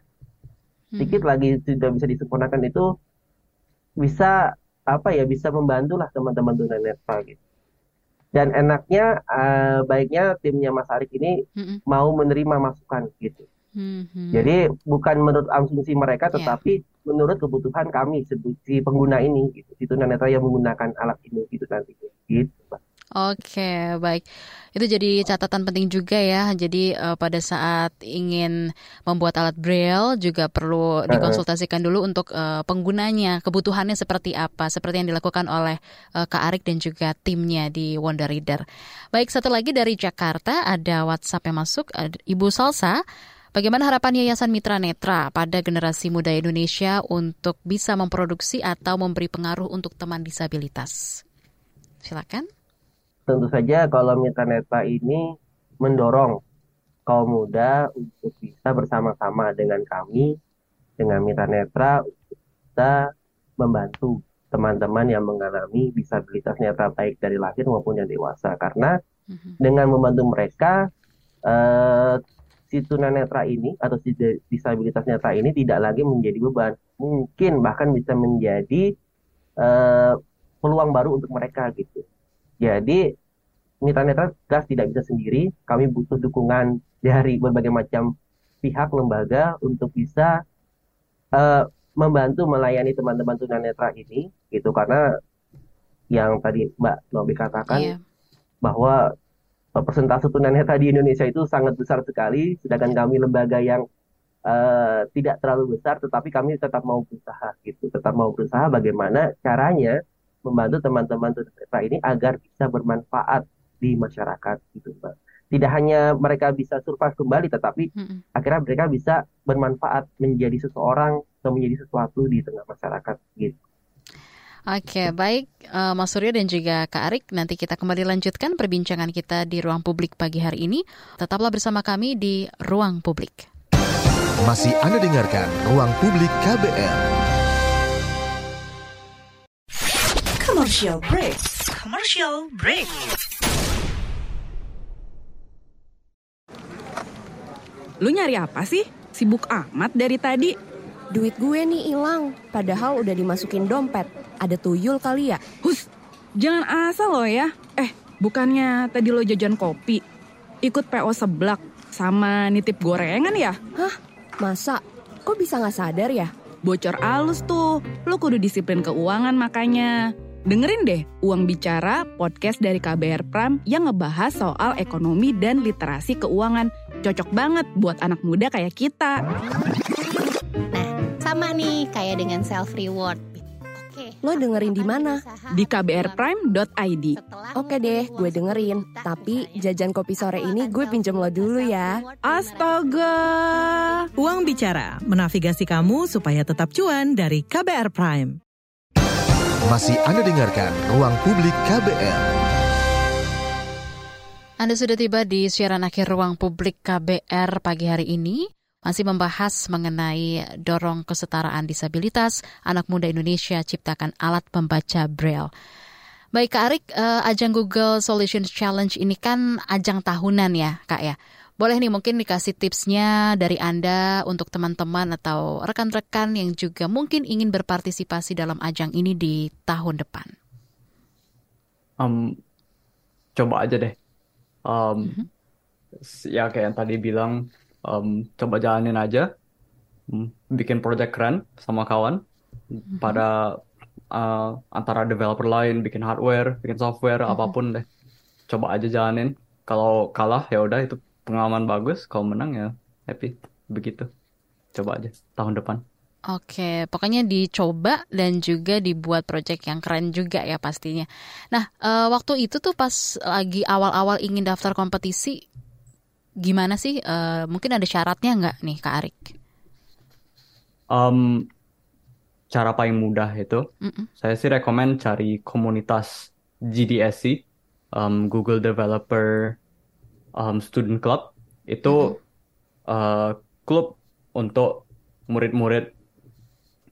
sedikit mm-hmm. lagi sudah bisa disempurnakan itu bisa apa ya bisa membantu lah teman-teman tunanetra gitu dan enaknya uh, baiknya timnya Mas Arik ini mm-hmm. mau menerima masukan gitu hmm Jadi bukan menurut asumsi mereka, iya. tetapi yeah. menurut kebutuhan kami si pengguna ini, gitu. Si tunanetra yang menggunakan alat ini gitu nanti, gitu. Oke, baik. Itu jadi catatan penting juga ya. Jadi uh, pada saat ingin membuat alat braille juga perlu dikonsultasikan dulu untuk uh, penggunanya, kebutuhannya seperti apa, seperti yang dilakukan oleh uh, Kak Arik dan juga timnya di Wonder Reader. Baik, satu lagi dari Jakarta ada WhatsApp yang masuk, Ibu Salsa. Bagaimana harapan Yayasan Mitra Netra pada generasi muda Indonesia untuk bisa memproduksi atau memberi pengaruh untuk teman disabilitas? Silakan. Tentu saja kalau Mitra Netra ini mendorong kaum muda untuk bisa bersama-sama dengan kami, dengan Mitra Netra, untuk bisa membantu teman-teman yang mengalami disabilitas netra baik dari lahir maupun yang dewasa. Karena mm-hmm. dengan membantu mereka, eh, si tunanetra ini atau si disabilitas netra ini tidak lagi menjadi beban, mungkin bahkan bisa menjadi uh, peluang baru untuk mereka gitu. Jadi mitra netra gas tidak bisa sendiri, kami butuh dukungan dari berbagai macam pihak lembaga untuk bisa uh, membantu melayani teman-teman tunanetra ini gitu karena yang tadi Mbak Nobi katakan yeah. bahwa persentase tunanetra di Indonesia itu sangat besar sekali, sedangkan kami lembaga yang uh, tidak terlalu besar, tetapi kami tetap mau berusaha gitu, tetap mau berusaha bagaimana caranya membantu teman-teman tunanetra ini agar bisa bermanfaat di masyarakat gitu, Mbak. Tidak hanya mereka bisa survive kembali, tetapi hmm. akhirnya mereka bisa bermanfaat menjadi seseorang atau menjadi sesuatu di tengah masyarakat gitu. Oke, baik uh, Mas Suryo dan juga Kak Arik, nanti kita kembali lanjutkan perbincangan kita di ruang publik pagi hari ini. Tetaplah bersama kami di Ruang Publik. Masih Anda dengarkan Ruang Publik KBR. Commercial break. Commercial break. Lu nyari apa sih? Sibuk amat dari tadi. Duit gue nih hilang, padahal udah dimasukin dompet ada tuyul kali ya? Hus, jangan asal lo ya. Eh, bukannya tadi lo jajan kopi, ikut PO seblak, sama nitip gorengan ya? Hah? Masa? Kok bisa nggak sadar ya? Bocor alus tuh, lo kudu disiplin keuangan makanya. Dengerin deh Uang Bicara, podcast dari KBR Pram yang ngebahas soal ekonomi dan literasi keuangan. Cocok banget buat anak muda kayak kita. Nah, sama nih kayak dengan self reward. Oke. Lo dengerin di mana? Di kbrprime.id. Oke deh, gue dengerin. Tapi jajan kopi sore ini gue pinjem lo dulu ya. Astaga. Uang Bicara, menavigasi kamu supaya tetap cuan dari KBR Prime. Masih Anda dengarkan Ruang Publik KBR. Anda sudah tiba di siaran akhir Ruang Publik KBR pagi hari ini masih membahas mengenai dorong kesetaraan disabilitas anak muda Indonesia ciptakan alat pembaca Braille. Baik Kak Arik, uh, ajang Google Solutions Challenge ini kan ajang tahunan ya Kak ya. Boleh nih mungkin dikasih tipsnya dari Anda untuk teman-teman atau rekan-rekan yang juga mungkin ingin berpartisipasi dalam ajang ini di tahun depan. Um, coba aja deh. Um, mm -hmm. Ya kayak yang tadi bilang, um, coba jalanin aja, um, bikin project keren sama kawan mm-hmm. pada uh, antara developer lain, bikin hardware, bikin software, mm-hmm. apa pun deh, coba aja jalanin. Kalau kalah ya udah itu pengalaman bagus, kalau menang ya happy, begitu. Coba aja tahun depan. Oke, pokoknya dicoba dan juga dibuat project yang keren juga ya pastinya. Nah, uh, waktu itu tuh pas lagi awal-awal ingin daftar kompetisi, gimana sih? Uh, mungkin ada syaratnya nggak nih Kak Arik? Um, cara paling mudah itu, mm -mm. saya sih rekomend cari komunitas GDSC, um, Google Developer um, Student Club. Itu mm -hmm. uh, klub untuk murid-murid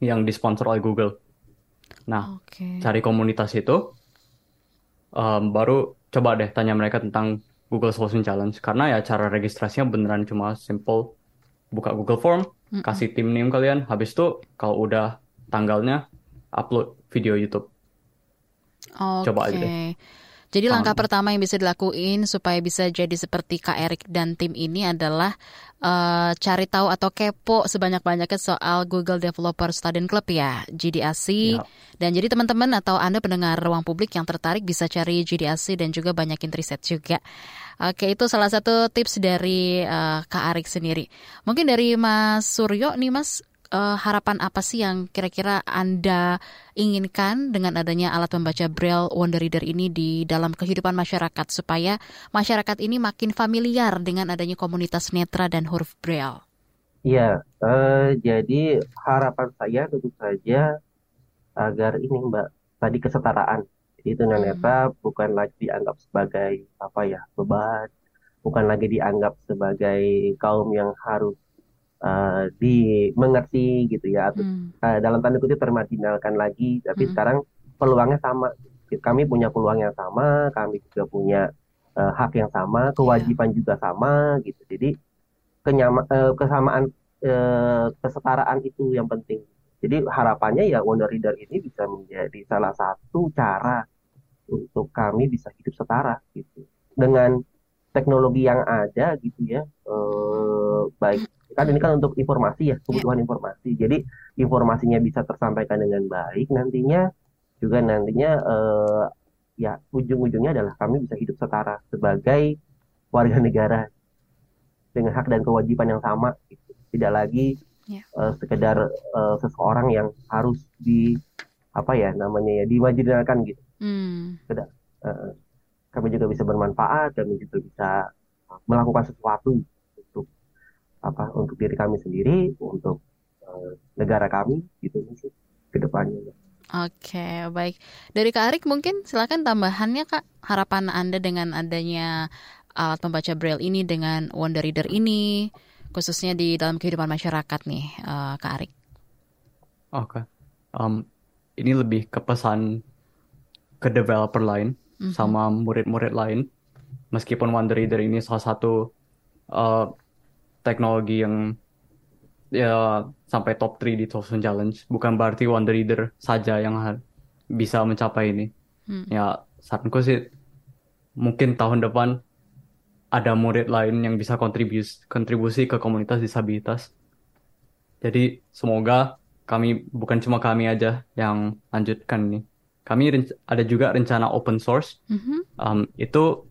yang disponsor oleh Google. Nah, okay. cari komunitas itu, um, baru coba deh tanya mereka tentang Google Solution Challenge karena ya cara registrasinya beneran cuma simple buka Google Form, mm -mm. kasih tim name kalian, habis itu kalau udah tanggalnya upload video YouTube. Okay. Coba aja deh. Jadi langkah pertama yang bisa dilakuin supaya bisa jadi seperti Kak Erik dan tim ini adalah uh, cari tahu atau kepo sebanyak-banyaknya soal Google Developer Student Club ya, GDAC. Ya. Dan jadi teman-teman atau Anda pendengar ruang publik yang tertarik bisa cari GDAC dan juga banyakin riset juga. Oke, itu salah satu tips dari uh, Kak Arik sendiri. Mungkin dari Mas Suryo nih Mas, uh, harapan apa sih yang kira-kira Anda inginkan dengan adanya alat membaca Braille Wonder Reader ini di dalam kehidupan masyarakat supaya masyarakat ini makin familiar dengan adanya komunitas netra dan huruf Braille? Iya, uh, jadi harapan saya tentu saja agar ini Mbak tadi kesetaraan. Jadi tunanetra hmm. bukan lagi dianggap sebagai apa ya beban, bukan lagi dianggap sebagai kaum yang harus uh, dimengerti gitu ya atau hmm. uh, dalam tanda kutip termarginalkan lagi tapi hmm. sekarang peluangnya sama kami punya peluang yang sama kami juga punya uh, hak yang sama kewajiban yeah. juga sama gitu jadi kenyama, uh, kesamaan uh, kesetaraan itu yang penting jadi harapannya ya Wonder Reader ini bisa menjadi salah satu cara untuk kami bisa hidup setara gitu dengan teknologi yang ada gitu ya eh, baik kan ini kan untuk informasi ya kebutuhan yeah. informasi jadi informasinya bisa tersampaikan dengan baik nantinya juga nantinya uh, ya ujung-ujungnya adalah kami bisa hidup setara sebagai warga negara dengan hak dan kewajiban yang sama gitu. tidak lagi yeah. Ya. uh, sekedar uh, seseorang yang harus di apa ya namanya ya dimajinalkan gitu mm. Tidak, uh, kami juga bisa bermanfaat kami juga bisa melakukan sesuatu apa untuk diri kami sendiri untuk uh, negara kami gitu sih ke depannya. Oke, baik. Dari Kak Arik mungkin silakan tambahannya Kak, harapan Anda dengan adanya alat pembaca braille ini dengan Wonder Reader ini khususnya di dalam kehidupan masyarakat nih, uh, Kak Arik. Oke. Um, ini lebih ke pesan ke developer lain mm -hmm. sama murid-murid lain. Meskipun Wonder Reader ini salah satu uh, teknologi yang ya sampai top 3 di Thousand Challenge. Bukan berarti Wonder Reader saja yang bisa mencapai ini. Hmm. Ya saranku sih mungkin tahun depan ada murid lain yang bisa kontribusi kontribusi ke komunitas disabilitas. Jadi semoga kami bukan cuma kami aja yang lanjutkan ini. Kami ada juga rencana open source. Mm-hmm. Um, itu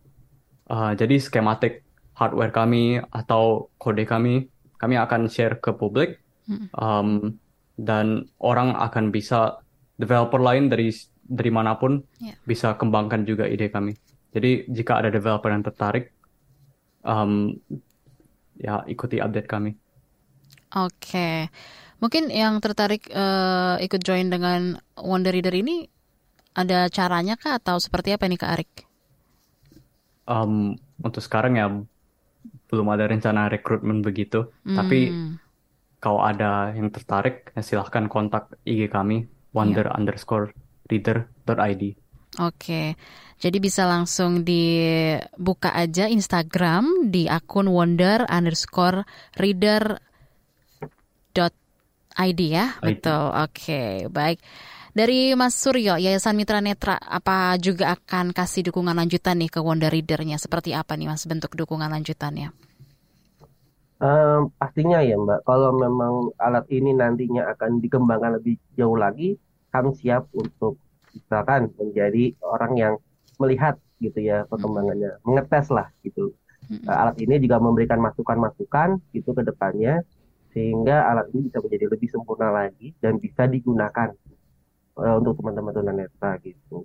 uh, jadi skematik hardware kami atau kode kami kami akan share ke publik um, dan orang akan bisa developer lain dari dari mana pun yeah. bisa kembangkan juga ide kami. Jadi jika ada developer yang tertarik, um, ya ikuti update kami. Oke, okay. mungkin yang tertarik uh, ikut join dengan Wonder Reader ini ada caranya kah atau seperti apa nih Kak Arik? Um, untuk sekarang ya belum ada rencana rekrutmen begitu, hmm. tapi kalau ada yang tertarik ya silahkan kontak IG kami wonder yeah. underscore reader.id. Oke, jadi bisa langsung dibuka aja Instagram di akun wonder underscore reader dot id ya, ID. betul. Oke, baik. Dari Mas Suryo, Yayasan Mitra Netra, apa juga akan kasih dukungan lanjutan nih ke Wonder Reader-nya? Seperti apa nih Mas bentuk dukungan lanjutannya? Um, pastinya ya Mbak, kalau memang alat ini nantinya akan dikembangkan lebih jauh lagi, kami siap untuk misalkan menjadi orang yang melihat gitu ya perkembangannya, hmm. mengetes lah gitu. Hmm. Alat ini juga memberikan masukan-masukan gitu ke depannya sehingga alat ini bisa menjadi lebih sempurna lagi dan bisa digunakan uh, untuk teman-teman tunanetra gitu.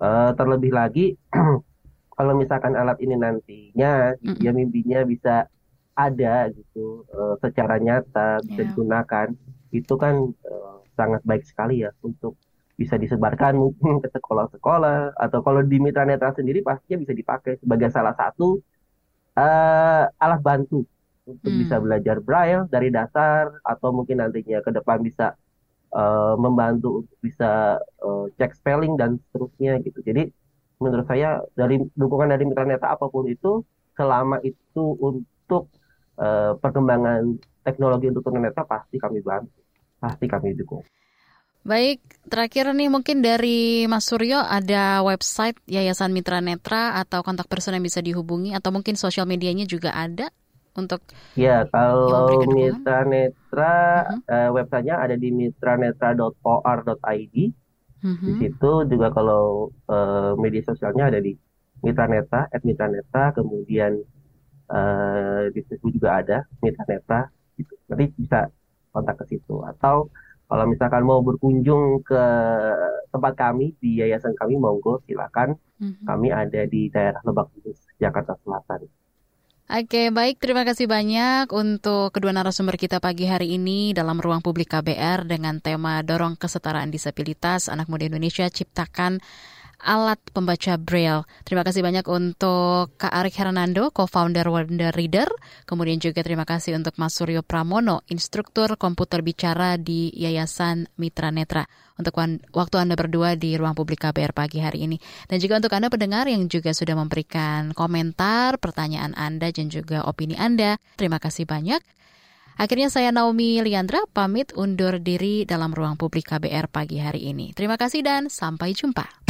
Uh, terlebih lagi kalau misalkan alat ini nantinya mm ya mimpinya bisa ada gitu uh, secara nyata bisa yeah. digunakan itu kan uh, sangat baik sekali ya untuk bisa disebarkan mungkin ke sekolah-sekolah atau kalau di Mitra Netra sendiri pastinya bisa dipakai sebagai salah satu uh, alat bantu untuk hmm. bisa belajar braille dari dasar atau mungkin nantinya ke depan bisa uh, membantu untuk bisa uh, cek spelling dan seterusnya gitu. Jadi menurut saya dari dukungan dari mitra netra apa pun itu selama itu untuk uh, perkembangan teknologi untuk tunanetra pasti kami bantu, pasti kami dukung. Baik, terakhir nih mungkin dari Mas Suryo ada website Yayasan Mitra Netra atau kontak person yang bisa dihubungi atau mungkin sosial medianya juga ada untuk ya kalau Mitra Netra uh-huh. uh, websitenya ada di mitranetra.or.id uh-huh. di situ juga kalau uh, media sosialnya ada di Mitra Netra at Mitra Netra kemudian uh, di Facebook juga ada Mitra Netra gitu. nanti bisa kontak ke situ atau kalau misalkan mau berkunjung ke tempat kami di yayasan kami monggo silakan uh-huh. kami ada di daerah Lebak Bulus Jakarta Selatan Oke, baik. Terima kasih banyak untuk kedua narasumber kita pagi hari ini dalam ruang publik KBR dengan tema Dorong Kesetaraan Disabilitas Anak Muda Indonesia Ciptakan alat pembaca braille. Terima kasih banyak untuk Kak Arik Hernando, co-founder Wonder Reader. Kemudian juga terima kasih untuk Mas Suryo Pramono, instruktur komputer bicara di Yayasan Mitra Netra. Untuk waktu Anda berdua di ruang publik KBR pagi hari ini. Dan juga untuk Anda pendengar yang juga sudah memberikan komentar, pertanyaan Anda dan juga opini Anda. Terima kasih banyak. Akhirnya saya Naomi Liandra pamit undur diri dalam ruang publik KBR pagi hari ini. Terima kasih dan sampai jumpa.